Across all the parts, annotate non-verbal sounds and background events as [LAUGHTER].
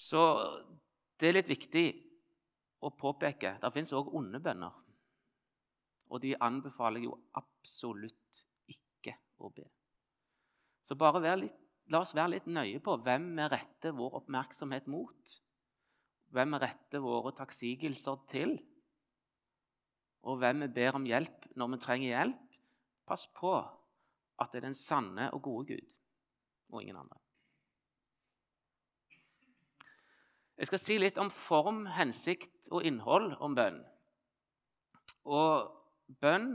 Så det er litt viktig å påpeke. Det fins òg onde bønner. Og de anbefaler jo absolutt ikke å be. Så bare litt, la oss være litt nøye på hvem vi retter vår oppmerksomhet mot. Hvem vi retter våre takksigelser til. Og hvem vi ber om hjelp når vi trenger hjelp. Pass på at det er den sanne og gode Gud og ingen andre. Jeg skal si litt om form, hensikt og innhold om bønn. Og bønn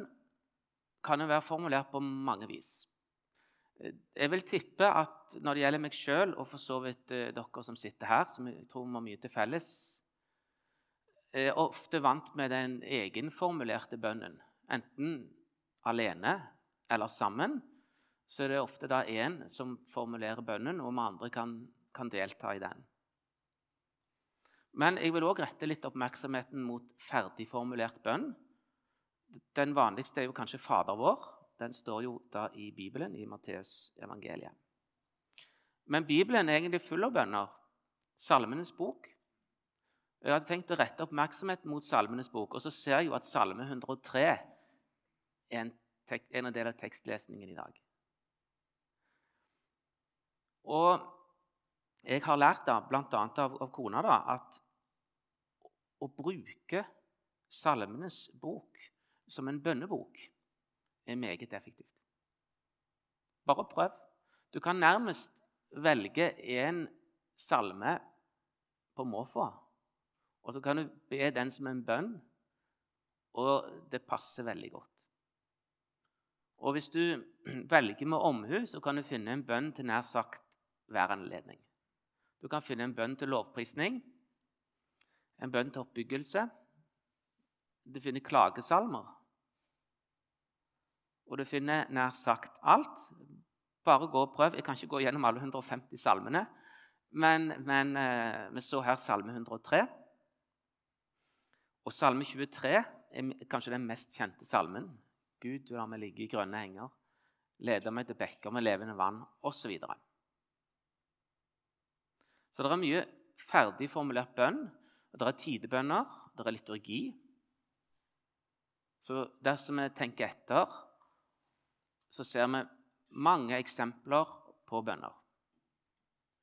kan jo være formulert på mange vis. Jeg vil tippe at når det gjelder meg sjøl, og for så vidt eh, dere som sitter her, som jeg tror vi har mye til felles, er ofte vant med den egenformulerte bønnen. Enten alene eller sammen. Så er det ofte da én som formulerer bønnen, og vi andre kan, kan delta i den. Men jeg vil òg rette litt oppmerksomheten mot ferdigformulert bønn. Den vanligste er jo kanskje Fader vår. Den står jo da i Bibelen, i Matteus evangeliet. Men Bibelen er egentlig full av bønner. Salmenes bok. Jeg hadde tenkt å rette oppmerksomheten mot Salmenes bok, og så ser jeg jo at Salme 103 er en, en del av tekstlesningen i dag. Og jeg har lært da, bl.a. Av, av kona da, at å bruke Salmenes bok som en bønnebok er meget effektivt. Bare prøv. Du kan nærmest velge en salme på måfå, og så kan du be den som en bønn, og det passer veldig godt. Og hvis du [CLEARS THROAT] velger med omhu, så kan du finne en bønn til nær sagt hver anledning. Du kan finne en bønn til lovprisning, en bønn til oppbyggelse. Du finner klagesalmer. Og du finner nær sagt alt. Bare gå og prøv. Jeg kan ikke gå gjennom alle 150 salmene, men, men eh, vi så her Salme 103. Og Salme 23 er kanskje den mest kjente salmen. Gud, du lar meg ligge i grønne enger, leder meg til bekker med levende vann, osv. Så, det er mye ferdig formulert bønn det er tidebønner, det er liturgi. Så dersom vi tenker etter, så ser vi mange eksempler på bønner.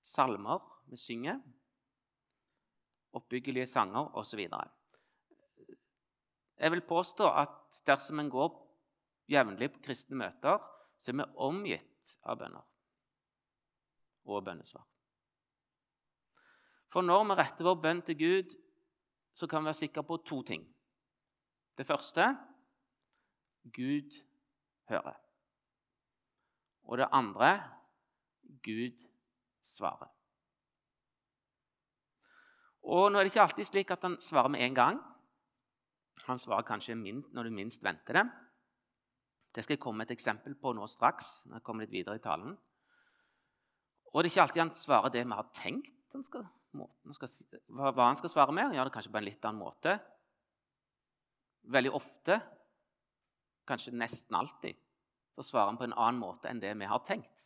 Salmer vi synger, oppbyggelige sanger osv. Jeg vil påstå at dersom en går jevnlig på kristne møter, så er vi omgitt av bønner og bønnesvar. For når vi retter vår bønn til Gud, så kan vi være sikre på to ting. Det første Gud hører. Og det andre Gud svarer. Og Nå er det ikke alltid slik at han svarer med en gang. Han svarer kanskje når du minst venter det. Det skal jeg komme med et eksempel på nå straks. når jeg kommer litt videre i talen. Og det er ikke alltid han svarer det vi har tenkt han skal skal, hva, han skal svare med. Gjør det kanskje på en litt annen måte. Veldig ofte, kanskje nesten alltid, så svarer han på en annen måte enn det vi har tenkt.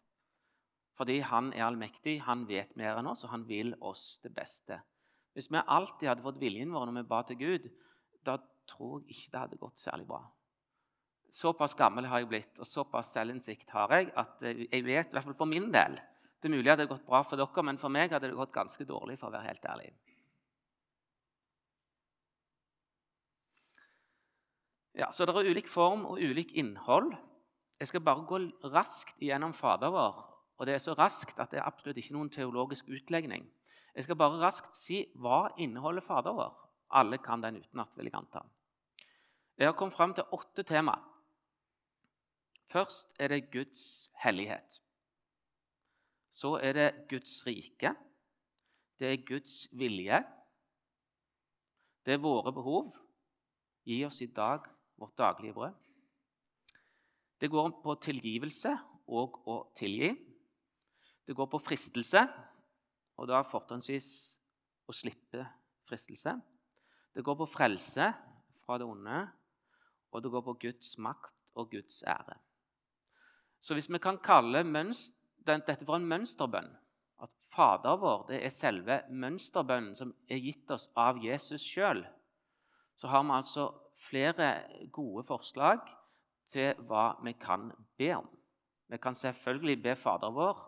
Fordi han er allmektig, han vet mer enn oss, og han vil oss det beste. Hvis vi alltid hadde fått viljen vår når vi ba til Gud, da tror jeg ikke det hadde gått særlig bra. Såpass gammel har jeg blitt, og såpass selvinnsikt har jeg at jeg vet, i hvert fall for min del, det er mulig at det hadde gått bra for dere, men for meg hadde det gått ganske dårlig. for å være helt ærlig. Ja, Så det er ulik form og ulik innhold. Jeg skal bare gå raskt gjennom Fader vår. Og det er så raskt at det er absolutt ikke noen teologisk utlegning. Jeg skal bare raskt si hva inneholder Fader vår. Alle kan den utenat, vil jeg anta. Jeg har kommet fram til åtte tema. Først er det Guds hellighet. Så er det Guds rike. Det er Guds vilje. Det er våre behov. Gi oss i dag vårt daglige brød. Det går på tilgivelse og å tilgi. Det går på fristelse, og da fortrinnsvis å slippe fristelse. Det går på frelse fra det onde, og det går på Guds makt og Guds ære. Så hvis vi kan kalle mønster dette for en mønsterbønn, at Fader vår det er selve mønsterbønnen som er gitt oss av Jesus sjøl, så har vi altså flere gode forslag til hva vi kan be om. Vi kan selvfølgelig be Fader vår,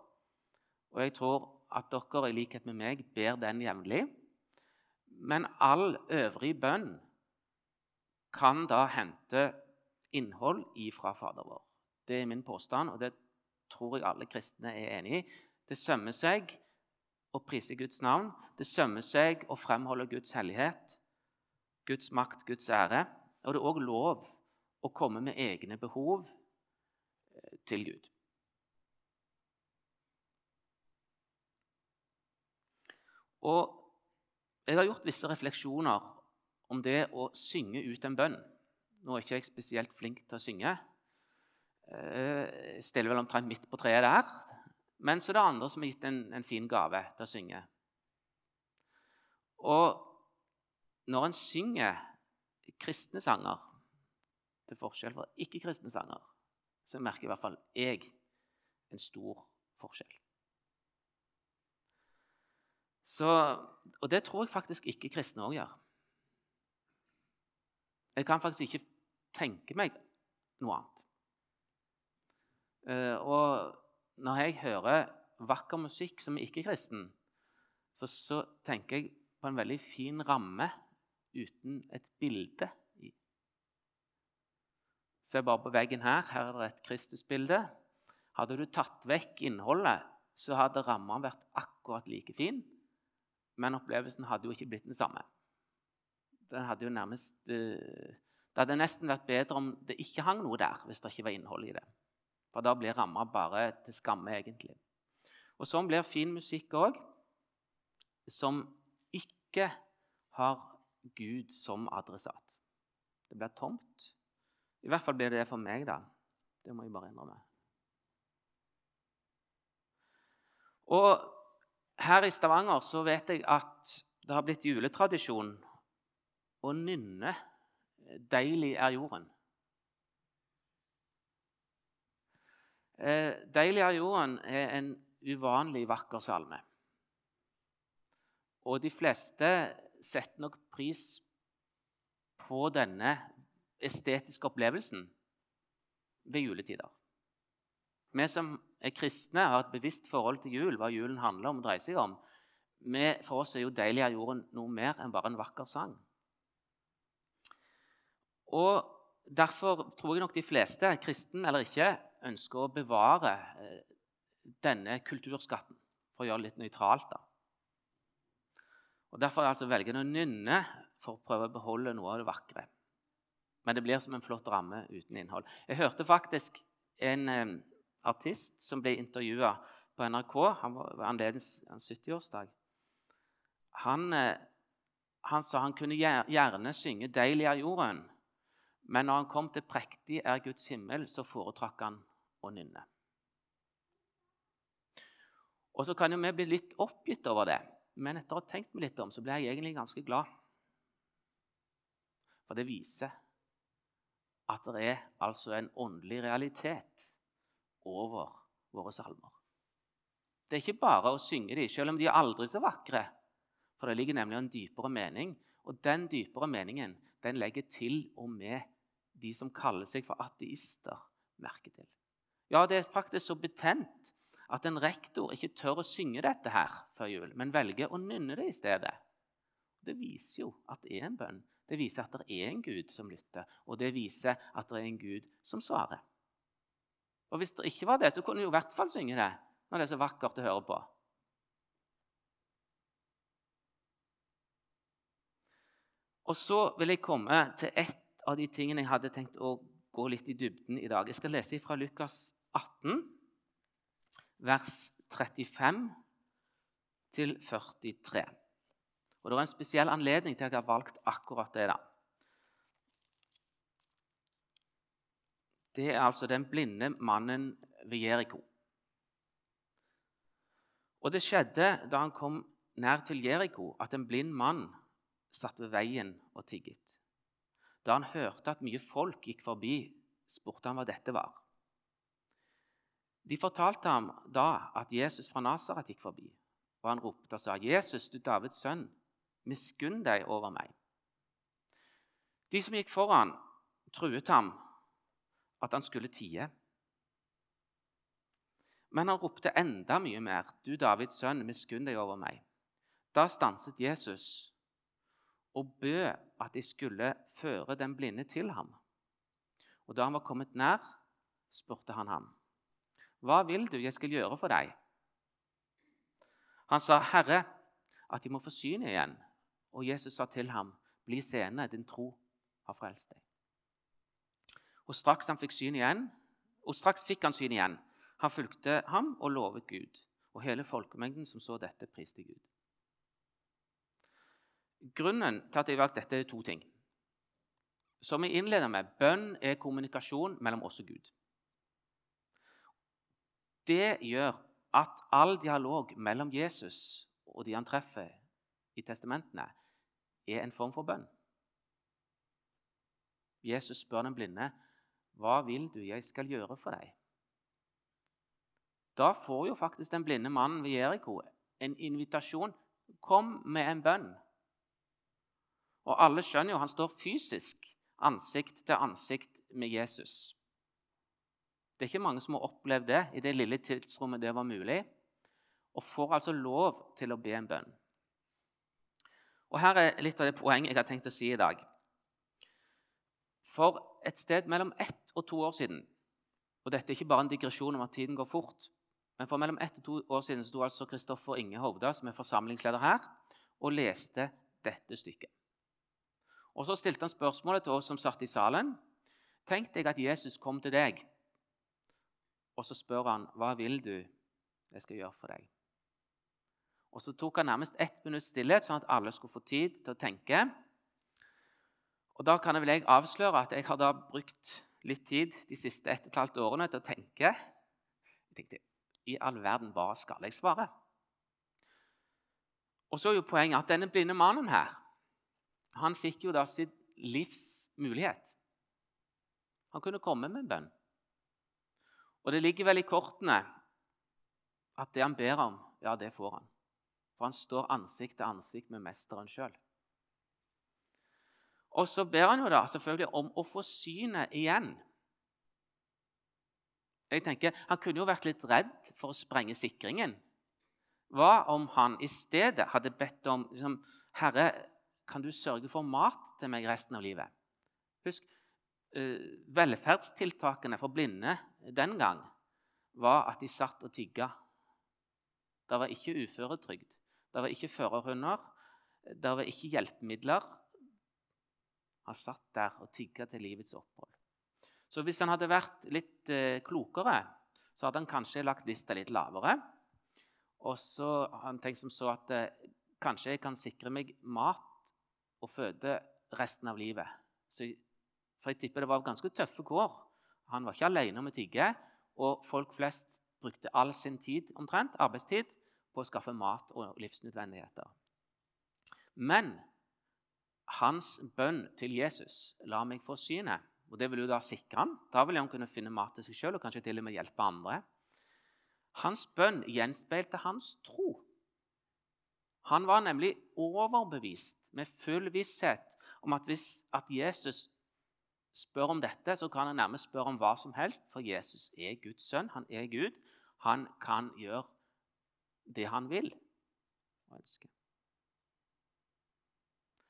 og jeg tror at dere i likhet med meg ber den jevnlig. Men all øvrig bønn kan da hente innhold ifra Fader vår. Det er min påstand, og det tror jeg alle kristne er enig i. Det sømmer seg å prise Guds navn. Det sømmer seg å fremholde Guds hellighet, Guds makt, Guds ære. Og det er òg lov å komme med egne behov eh, til Gud. Og jeg har gjort visse refleksjoner om det å synge ut en bønn. Nå er ikke jeg spesielt flink til å synge. Eh, stiller vel omtrent midt på treet der. Men så er det andre som har gitt en, en fin gave til å synge. Og når en synger kristne sanger, til forskjell fra ikke-kristne sanger, så merker i hvert fall jeg en stor forskjell. Så, og det tror jeg faktisk ikke-kristne òg gjør. Jeg kan faktisk ikke tenke meg noe annet. Eh, og når jeg hører vakker musikk som er ikke-kristen, så, så, tenker jeg på en veldig fin ramme uten et bilde i. Se bare på veggen her. Her er det et Kristusbilde. Hadde du tatt vekk innholdet, så hadde ramma vært akkurat like fin, men opplevelsen hadde jo ikke blitt den samme Den hadde jo nærmest eh, Det hadde nesten vært bedre om det ikke hang noe der, hvis det ikke var innhold i det. For da blir ramma bare til skamme, egentlig. Og sånn blir fin musikk òg, som ikke har Gud som adressat. Det blir tomt. I hvert fall blir det det for meg, da. Det må jeg bare innrømme. Og her i Stavanger så vet jeg at det har blitt juletradisjon å nynne 'Deilig er jorden'. Eh, 'Deilig er jorden' er en uvanlig vakker salme. Og de fleste setter nok pris på denne estetiske opplevelsen ved juletider. Vi som er kristne, har et bevisst forhold til jul, hva julen handler om og dreier seg om. Vi, for oss er jo 'Deilig er jorden' noe mer enn bare en vakker sang. Og Derfor tror jeg nok de fleste, kristen eller ikke, ønsker å bevare eh, denne kulturskatten, for å gjøre det litt nøytralt. da. Og Derfor altså velger en å nynne for å prøve å beholde noe av det vakre. Men det blir som en flott ramme uten innhold. Jeg hørte faktisk en eh, artist som ble intervjua på NRK han var ved en 70-årsdag. Han, eh, han, sa han kunne gjerne synge 'Deilig er jorden', men når han kom til 'prektig er Guds himmel', så foretrakk han å nynne. Og Så kan jo vi bli litt oppgitt over det, men etter å ha tenkt meg litt om, så ble jeg egentlig ganske glad. For det viser at det er altså en åndelig realitet over våre salmer. Det er ikke bare å synge dem, selv om de er aldri så vakre. For det ligger nemlig en dypere mening, og den dypere meningen den legger til og med de som kaller seg for ateister, merke til. Ja, det er faktisk så betent at en rektor ikke tør å synge dette her før jul, men velger å nynne det i stedet. Det viser jo at det er en bønn. Det viser at det er en Gud som lytter, og det viser at det er en Gud som svarer. Og Hvis det ikke var det, så kunne du i hvert fall synge det når det er så vakkert å høre på. Og så vil jeg komme til ett av de tingene jeg hadde tenkt å gå litt i dybden i dag. Jeg skal lese fra Lukas 18, vers 35 til 43. Og Det er en spesiell anledning til at jeg har valgt akkurat det. da. Det er altså den blinde mannen ved Jeriko. Og det skjedde da han kom nær til Jeriko, at en blind mann satt ved veien og tigget. Da han hørte at mye folk gikk forbi, spurte han hva dette var. De fortalte ham da at Jesus fra Nasaret gikk forbi. Og han ropte og sa, 'Jesus, du Davids sønn, miskunn deg over meg.' De som gikk foran, truet ham at han skulle tie. Men han ropte enda mye mer, 'Du Davids sønn, miskunn deg over meg.' Da stanset Jesus og bød at de skulle føre den blinde til ham. Og Da han var kommet nær, spurte han ham, 'Hva vil du jeg skal gjøre for deg?' Han sa, 'Herre, at de må få syn igjen.' Og Jesus sa til ham, 'Bli seende, din tro har frelst deg.' Og straks, han fikk syn igjen, og straks fikk han syn igjen. Han fulgte ham og lovet Gud. Og hele folkemengden som så dette, priste Gud. Grunnen til at jeg valgte dette, er to ting. Som jeg innleder med, bønn er kommunikasjon mellom oss og Gud. Det gjør at all dialog mellom Jesus og de han treffer i testamentene, er en form for bønn. Jesus spør den blinde, 'Hva vil du jeg skal gjøre for deg?' Da får jo faktisk den blinde mannen ved Jeriko en invitasjon. Kom med en bønn. Og alle skjønner jo han står fysisk ansikt til ansikt med Jesus. Det er ikke mange som har opplevd det i det lille tidsrommet det var mulig, og får altså lov til å be en bønn. Og Her er litt av det poenget jeg har tenkt å si i dag. For et sted mellom ett og to år siden Og dette er ikke bare en digresjon om at tiden går fort. Men for mellom ett og to år siden sto altså Kristoffer Inge Hovda, som er forsamlingsleder her, og leste dette stykket. Og Så stilte han spørsmålet til oss som satt i salen. Tenk deg at Jesus kom til deg, og så spør han, 'Hva vil du jeg skal gjøre for deg?' Og Så tok han nærmest ett minutts stillhet, sånn at alle skulle få tid til å tenke. Og Da kan jeg vel jeg avsløre at jeg har da brukt litt tid de siste ett og et halvt årene til å tenke. Jeg tenkte, I all verden, hva skal jeg svare? Og så er jo poenget at denne blinde mannen her han fikk jo da sitt livs mulighet. Han kunne komme med en bønn. Og det ligger vel i kortene at det han ber om, ja, det får han. For han står ansikt til ansikt med mesteren sjøl. Og så ber han jo da selvfølgelig om å få synet igjen. Jeg tenker, Han kunne jo vært litt redd for å sprenge sikringen. Hva om han i stedet hadde bedt om liksom, Herre, kan du sørge for mat til meg resten av livet? Husk, uh, velferdstiltakene for blinde den gang var at de satt og tigga. Det var ikke uføretrygd, det var ikke førerhunder, det var ikke hjelpemidler. Han satt der og tigga til livets opphold. Så hvis han hadde vært litt uh, klokere, så hadde han kanskje lagt lista litt lavere. Og så har han tenkt som så at uh, kanskje jeg kan sikre meg mat og føde resten av livet. Så, for jeg tipper det var ganske tøffe kår. Han var ikke alene om å tigge, og folk flest brukte all sin tid, omtrent, arbeidstid på å skaffe mat og livsnødvendigheter. Men hans bønn til Jesus la meg få synet. Og Det vil jo da sikre han. Da vil han kunne finne mat til seg sjøl og kanskje til og med hjelpe andre. Hans bønn gjenspeilte hans tro. Han var nemlig overbevist med full visshet om at hvis at Jesus spør om dette, så kan han nærmest spørre om hva som helst, for Jesus er Guds sønn. Han er Gud. Han kan gjøre det han vil og ønsker.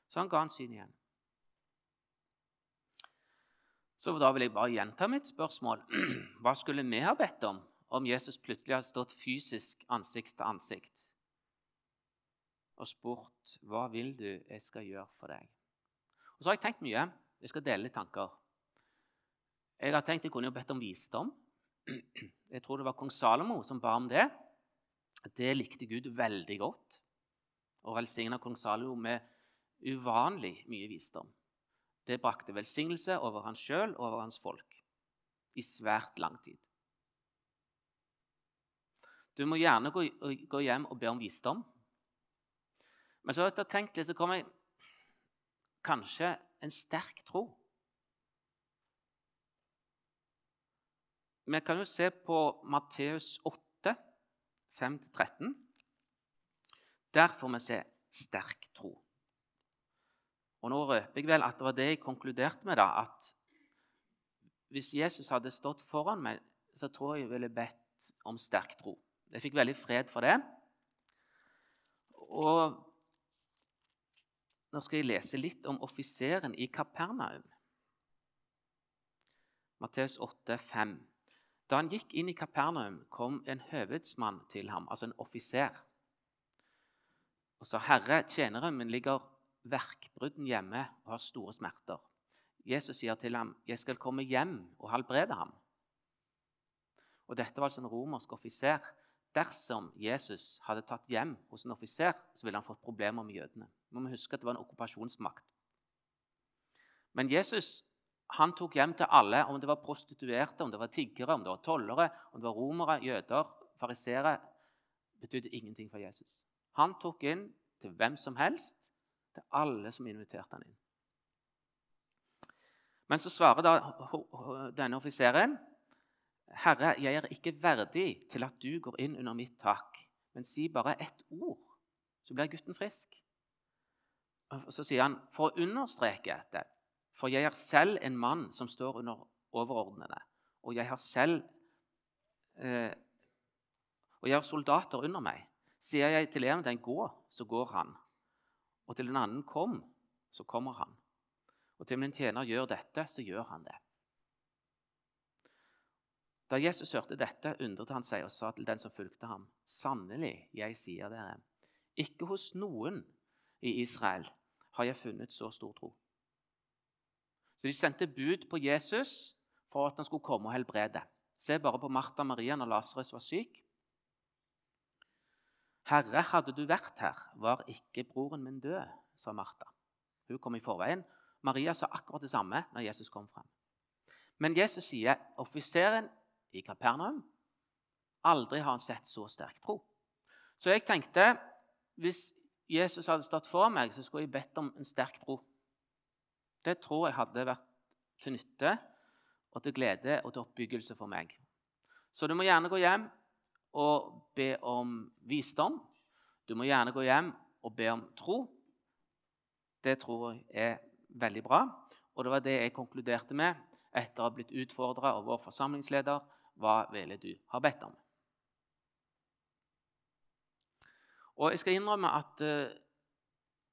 Så han ga han syn igjen. Så da vil jeg bare gjenta mitt spørsmål. [CLEARS THROAT] Hva skulle vi ha bedt om om Jesus plutselig hadde stått fysisk ansikt til ansikt? Og spurt hva vil du jeg skal gjøre for deg. Og Så har jeg tenkt mye. Jeg skal dele litt tanker. Jeg har tenkt jeg kunne jo bedt om visdom. Jeg tror det var kong Salomo som ba om det. Det likte Gud veldig godt. Og velsigna kong Salomo med uvanlig mye visdom. Det brakte velsignelse over hans sjøl og over hans folk i svært lang tid. Du må gjerne gå hjem og be om visdom. Men så etter å ha tenkt litt, så kom jeg kanskje en sterk tro. Vi kan jo se på Matteus 8, 5-13. Der får vi se sterk tro. Og Nå røper jeg vel at det var det jeg konkluderte med. da, at Hvis Jesus hadde stått foran meg, så tror jeg jeg ville bedt om sterk tro. Jeg fikk veldig fred for det. Og nå skal jeg lese litt om offiseren i Kapernaum. Matteus 8, 5. Da han gikk inn i Kapernaum, kom en høvedsmann til ham, altså en offiser, og sa, 'Herre, tjeneren min ligger verkbrudden hjemme og har store smerter.' Jesus sier til ham, 'Jeg skal komme hjem og helbrede ham.' Og Dette var altså en romersk offiser. Dersom Jesus hadde tatt hjem hos en offiser, så ville han fått problemer med jødene. Vi må huske at det var en okkupasjonsmakt. Men Jesus han tok hjem til alle, om det var prostituerte, om det var tiggere, om det var tollere, om det var romere, jøder, farisere betydde ingenting for Jesus. Han tok inn til hvem som helst, til alle som inviterte han inn. Men så svarer da denne offiseren Herre, jeg er ikke verdig til at du går inn under mitt tak, men si bare ett ord, så blir gutten frisk. Og Så sier han, for å understreke dette, for jeg er selv en mann som står under overordnede, og jeg har selv eh, Og jeg har soldater under meg. Sier jeg til en den gå, så går han. Og til en annen kom, så kommer han. Og til min tjener gjør dette, så gjør han det. Da Jesus hørte dette, undret han seg og sa til den som fulgte ham.: Sannelig, jeg sier dere, ikke hos noen i Israel har jeg funnet så stor tro. Så de sendte bud på Jesus for at han skulle komme og helbrede. Se bare på Martha Maria når Lasarus var syk. 'Herre, hadde du vært her, var ikke broren min død', sa Martha. Hun kom i forveien. Maria sa akkurat det samme når Jesus kom frem. Men Jesus sier offiseren i Kapernaum. Aldri har han sett så sterk tro. Så jeg tenkte hvis Jesus hadde stått for meg, så skulle jeg bedt om en sterk tro. Det tror jeg hadde vært til nytte og til glede og til oppbyggelse for meg. Så du må gjerne gå hjem og be om visdom. Du må gjerne gå hjem og be om tro. Det tror jeg er veldig bra. Og det var det jeg konkluderte med etter å ha blitt utfordra av vår forsamlingsleder hva ville du ha bedt om? Og Jeg skal innrømme at uh,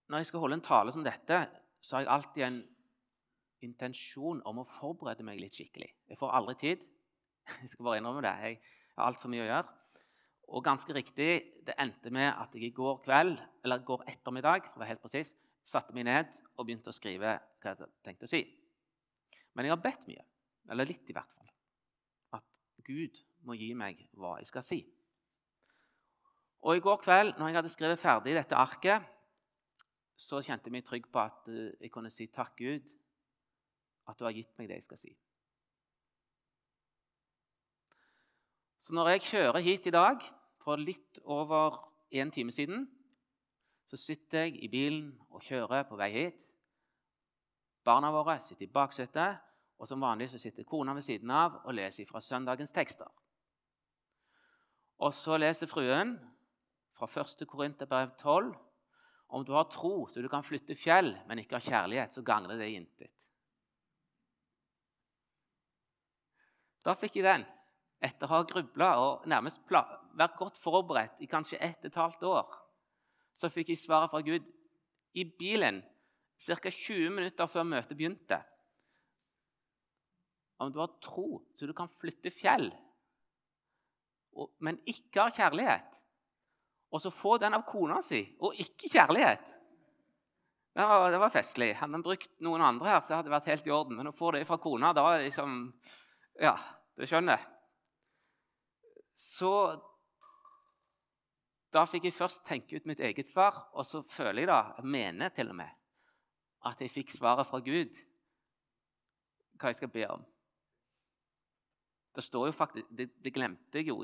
når jeg skal holde en tale som dette, så har jeg alltid en intensjon om å forberede meg litt skikkelig. Jeg får aldri tid. [LAUGHS] Jeg skal bare innrømme det. Jeg har altfor mye å gjøre. Og ganske riktig, det endte med at jeg i går kveld, eller går ettermiddag, for å være helt precis, satte meg ned og begynte å skrive hva jeg tenkte å si. Men jeg har bedt mye. Eller litt, i hvert fall. Gud må gi meg hva jeg skal si. Og I går kveld når jeg hadde skrevet ferdig dette arket, så kjente jeg meg trygg på at eh, jeg kunne si takk, Gud, at du har gitt meg det jeg skal si. Så når jeg kjører hit i dag, for litt over en time siden, så sitter jeg i bilen og kjører på vei hit. Barna våre sitter i baksetet, og som vanlig så sitter kona ved siden av og leser fra søndagens tekster. Og så leser fruen fra 1. Korinterbrev 12 om du har tro så du kan flytte fjell, men ikke har kjærlighet, så gagner det intet. Da fikk jeg den, etter å ha grubla og nærmest vært godt forberedt i kanskje ett og et halvt år. Så fikk jeg svaret fra Gud i bilen ca. 20 minutter før møtet begynte om du har tro så du kan flytte fjell, men ikke har kjærlighet, og så få den av kona si og ikke kjærlighet Det var, det var festlig. Hadde han brukt noen andre her, så hadde det vært helt i orden. Men å få det fra kona, da det liksom Ja, du skjønner. Så da fikk jeg først tenke ut mitt eget svar, og så føler jeg da, jeg mener til og med, at jeg fikk svaret fra Gud hva jeg skal be om. Det står jo faktisk, det, det glemte jeg jo.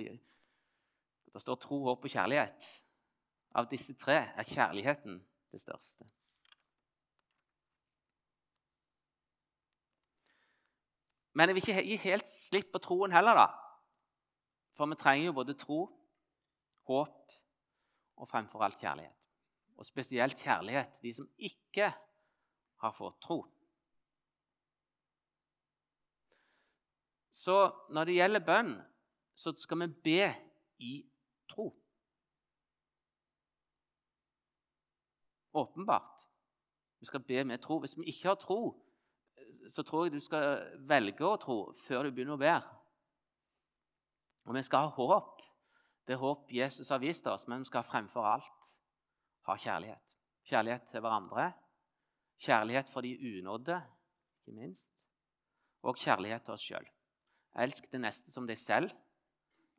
Det står tro, håp og kjærlighet. Av disse tre er kjærligheten det største. Men jeg vil ikke gi helt slipp på troen heller, da. For vi trenger jo både tro, håp og fremfor alt kjærlighet. Og spesielt kjærlighet de som ikke har fått tro. Så når det gjelder bønn, så skal vi be i tro. Åpenbart. Vi skal be med tro. Hvis vi ikke har tro, så tror jeg du skal velge å tro før du begynner å be. Og vi skal ha håp. Det håp Jesus har vist oss, men vi skal fremfor alt ha kjærlighet. Kjærlighet til hverandre, kjærlighet for de unådde, ikke minst, og kjærlighet til oss sjøl. Elsk det neste som deg selv.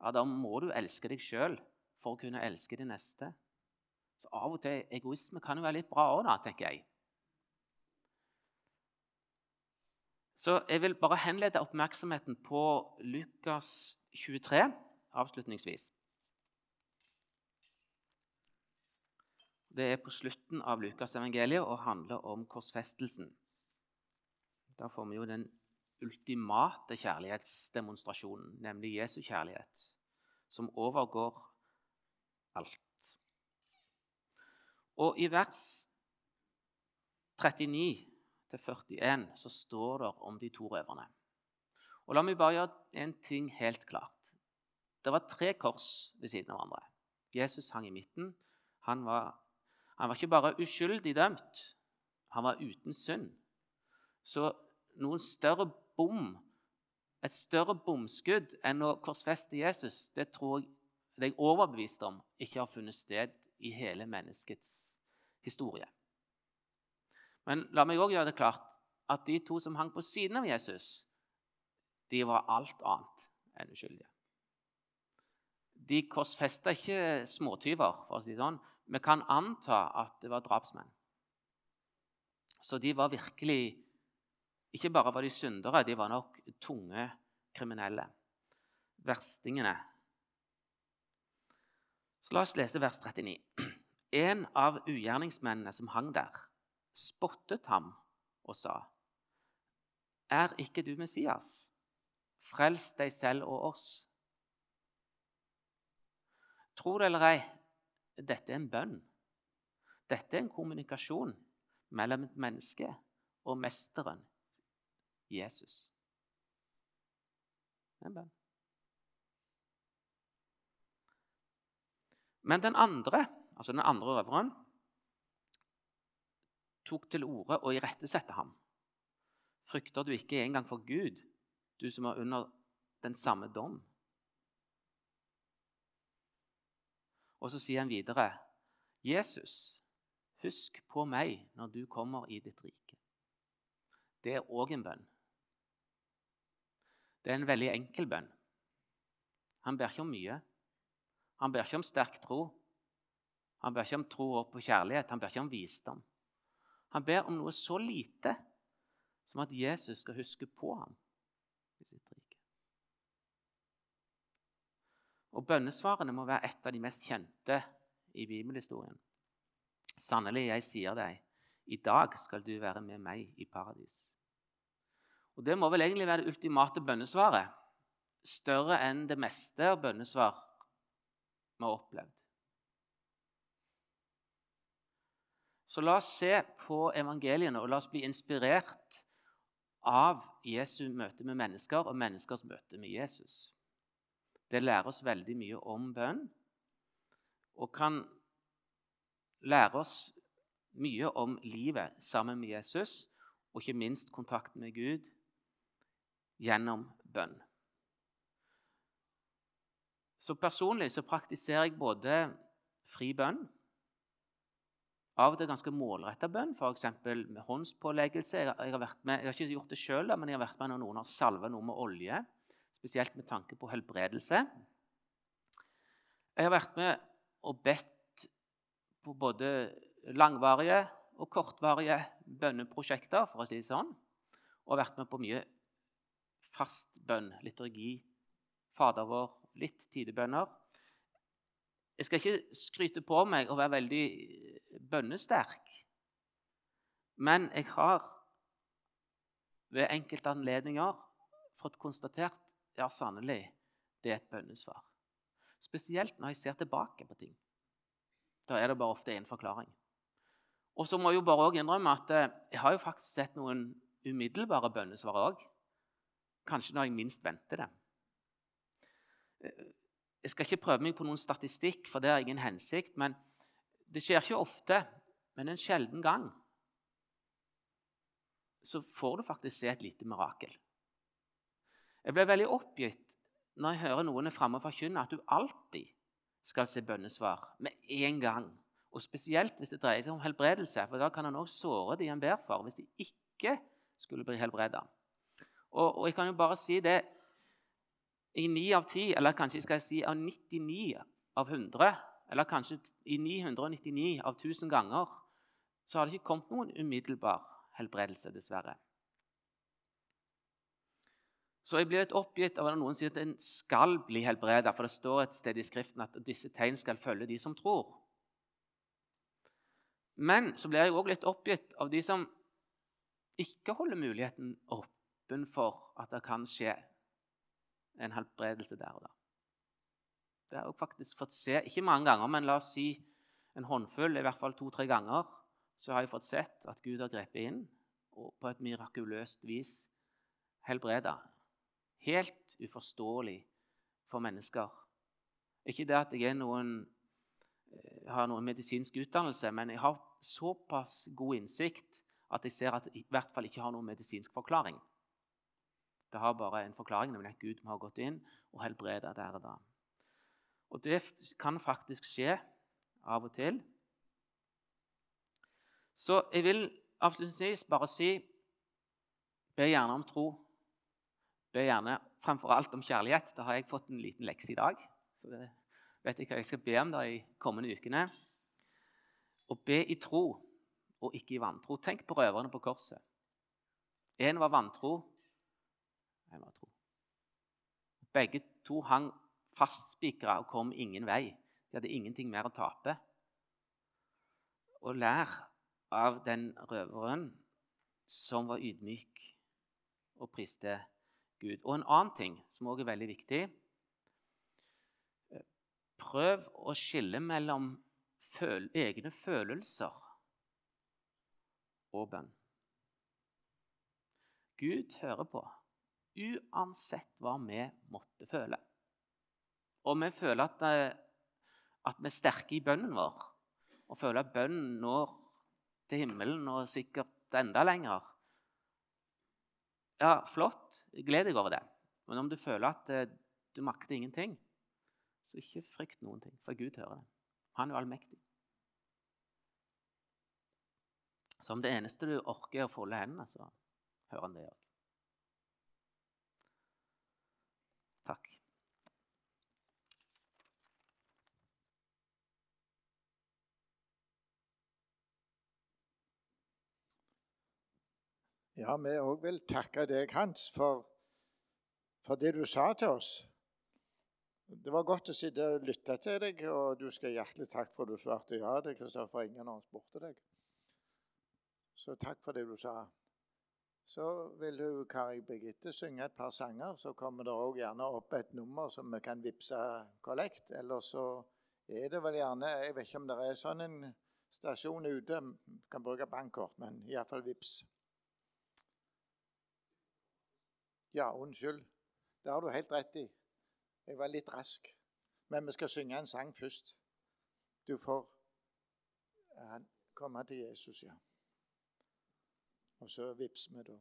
Ja, Da må du elske deg sjøl for å kunne elske det neste. Så Av og til egoisme kan jo være litt bra òg, tenker jeg. Så jeg vil bare henlede oppmerksomheten på Lukas 23 avslutningsvis. Det er på slutten av Lukasevangeliet og handler om korsfestelsen. Da får vi jo den ultimate kjærlighetsdemonstrasjonen, nemlig Jesu kjærlighet, som overgår alt. Og i vers 39-41 så står det om de to røverne. Og La meg bare gjøre en ting helt klart. Det var tre kors ved siden av hverandre. Jesus hang i midten. Han var han var ikke bare uskyldig dømt, han var uten synd. Så noen større bom, et større bomskudd enn å korsfeste Jesus, det tror jeg det er overbevist om ikke har funnet sted i hele menneskets historie. Men la meg òg gjøre det klart at de to som hang på siden av Jesus, de var alt annet enn uskyldige. De korsfesta ikke småtyver, for å si det sånn. Vi kan anta at det var drapsmenn. Så de var virkelig Ikke bare var de syndere, de var nok tunge kriminelle. Verstingene. Så La oss lese vers 39. En av ugjerningsmennene som hang der, spottet ham og sa, 'Er ikke du Messias? Frels deg selv og oss.' Tro det eller ei, dette er en bønn. Dette er en kommunikasjon mellom et menneske og mesteren Jesus. En bønn. Men den andre, altså den andre røveren, tok til orde og irettesatte ham. Frykter du ikke engang for Gud, du som er under den samme dom? Og så sier han videre, 'Jesus, husk på meg når du kommer i ditt rike.' Det er òg en bønn. Det er en veldig enkel bønn. Han ber ikke om mye. Han ber ikke om sterk tro. Han ber ikke om tro og på kjærlighet. Han ber ikke om visdom. Han ber om noe så lite som at Jesus skal huske på ham i sitt rike. Og bønnesvarene må være et av de mest kjente i bibelhistorien. Sannelig, jeg sier deg, i dag skal du være med meg i paradis. Og Det må vel egentlig være det ultimate bønnesvaret. Større enn det meste av bønnesvar vi har opplevd. Så la oss se på evangeliene og la oss bli inspirert av Jesu møte med mennesker og menneskers møte med Jesus. Det lærer oss veldig mye om bønn og kan lære oss mye om livet sammen med Jesus, og ikke minst kontakten med Gud gjennom bønn. Så Personlig så praktiserer jeg både fri bønn av og til ganske målretta bønn, f.eks. med håndspåleggelse. Jeg har, med, jeg har, ikke gjort det sjøl, men jeg har vært med når noen har salva noe med olje spesielt med tanke på helbredelse. Jeg har vært med og bedt på både langvarige og kortvarige bønneprosjekter, for å si det sånn. Og vært med på mye fast bønn, liturgi, Fader vår, litt tidebønner. Jeg skal ikke skryte på meg og være veldig bønnesterk, men jeg har ved enkelte anledninger fått konstatert ja, sannelig, det er et bønnesvar. Spesielt når jeg ser tilbake på ting. Da er det bare ofte én forklaring. Og så må jeg jo bare innrømme at eh, jeg har jo faktisk sett noen umiddelbare bønnesvar òg. Kanskje når jeg minst venter det. Jeg skal ikke prøve meg på noen statistikk, for det har ingen hensikt. Men det skjer ikke ofte, men en sjelden gang så får du faktisk se et lite mirakel. Jeg ble veldig oppgitt når jeg hører noen er framme og forkynner at du alltid skal se bønnesvar med en gang. Og Spesielt hvis det dreier seg om helbredelse, for da kan han også såre de han ber for. hvis de ikke skulle bli helbreda. Og, og, jeg kan jo bare si det i 9 av 10, eller kanskje skal jeg si av 99 av 100, eller kanskje i 999 av 1000 ganger, så har det ikke kommet noen umiddelbar helbredelse, dessverre. Så jeg blir litt oppgitt av at noen sier at en skal bli helbreda, for det står et sted i Skriften at disse tegn skal følge de som tror. Men så blir jeg òg litt oppgitt av de som ikke holder muligheten åpen for at det kan skje en helbredelse der og da. Det har jeg faktisk fått se, ikke mange ganger, men la oss si en håndfull, i hvert fall to-tre ganger, så har jeg fått sett at Gud har grepet inn og på et mirakuløst vis helbreda. Helt uforståelig for mennesker. Ikke det at jeg noen, eh, har noen medisinsk utdannelse, men jeg har såpass god innsikt at jeg ser at det i hvert fall ikke har noen medisinsk forklaring. Det har bare en forklaring, nemlig at Gud har gått inn og helbreda der og da. Og det kan faktisk skje av og til. Så jeg vil avslutningsvis bare si Be gjerne om tro. Be gjerne framfor alt om kjærlighet. Da har jeg fått en liten lekse i dag. Så det vet jeg hva jeg skal be om da i kommende ukene. Og be i tro og ikke i vantro. Tenk på røverne på korset. En var vantro, en var tro. Begge to hang fastspikra og kom ingen vei. De hadde ingenting mer å tape. Og lær av den røveren som var ydmyk og priste Gud. Og en annen ting som også er veldig viktig Prøv å skille mellom føl egne følelser og bønn. Gud hører på uansett hva vi måtte føle. Og vi føler at, eh, at vi er sterke i bønnen vår, og føler at bønnen når til himmelen og sikkert enda lenger. Ja, flott. Gled deg over det. Men om du føler at eh, du makter ingenting, så ikke frykt noen ting, for Gud hører det. Han er jo allmektig. Så om det eneste du orker, er å folde hendene, så hører han det òg. Takk. Ja, vi òg vil takke deg, Hans, for, for, det du sa til oss. Det var godt å sitte og lytte til deg, og du skal hjertelig takk for at du svarte ja til Kristoffer Ingen han spurte deg. Så takk for det du sa. Så vil du, Kari Birgitte, synge et par sanger. Så kommer det òg gjerne opp et nummer som vi kan vippse kollekt. Eller så er det vel gjerne Jeg vet ikke om det er sånn en stasjon ute. Kan bruke bankkort, men iallfall vips. Ja, unnskyld. Det har du helt rett i. Jeg var litt rask. Men vi skal synge en sang først. Du får komme til Jesus, ja. Og så vips vi, da.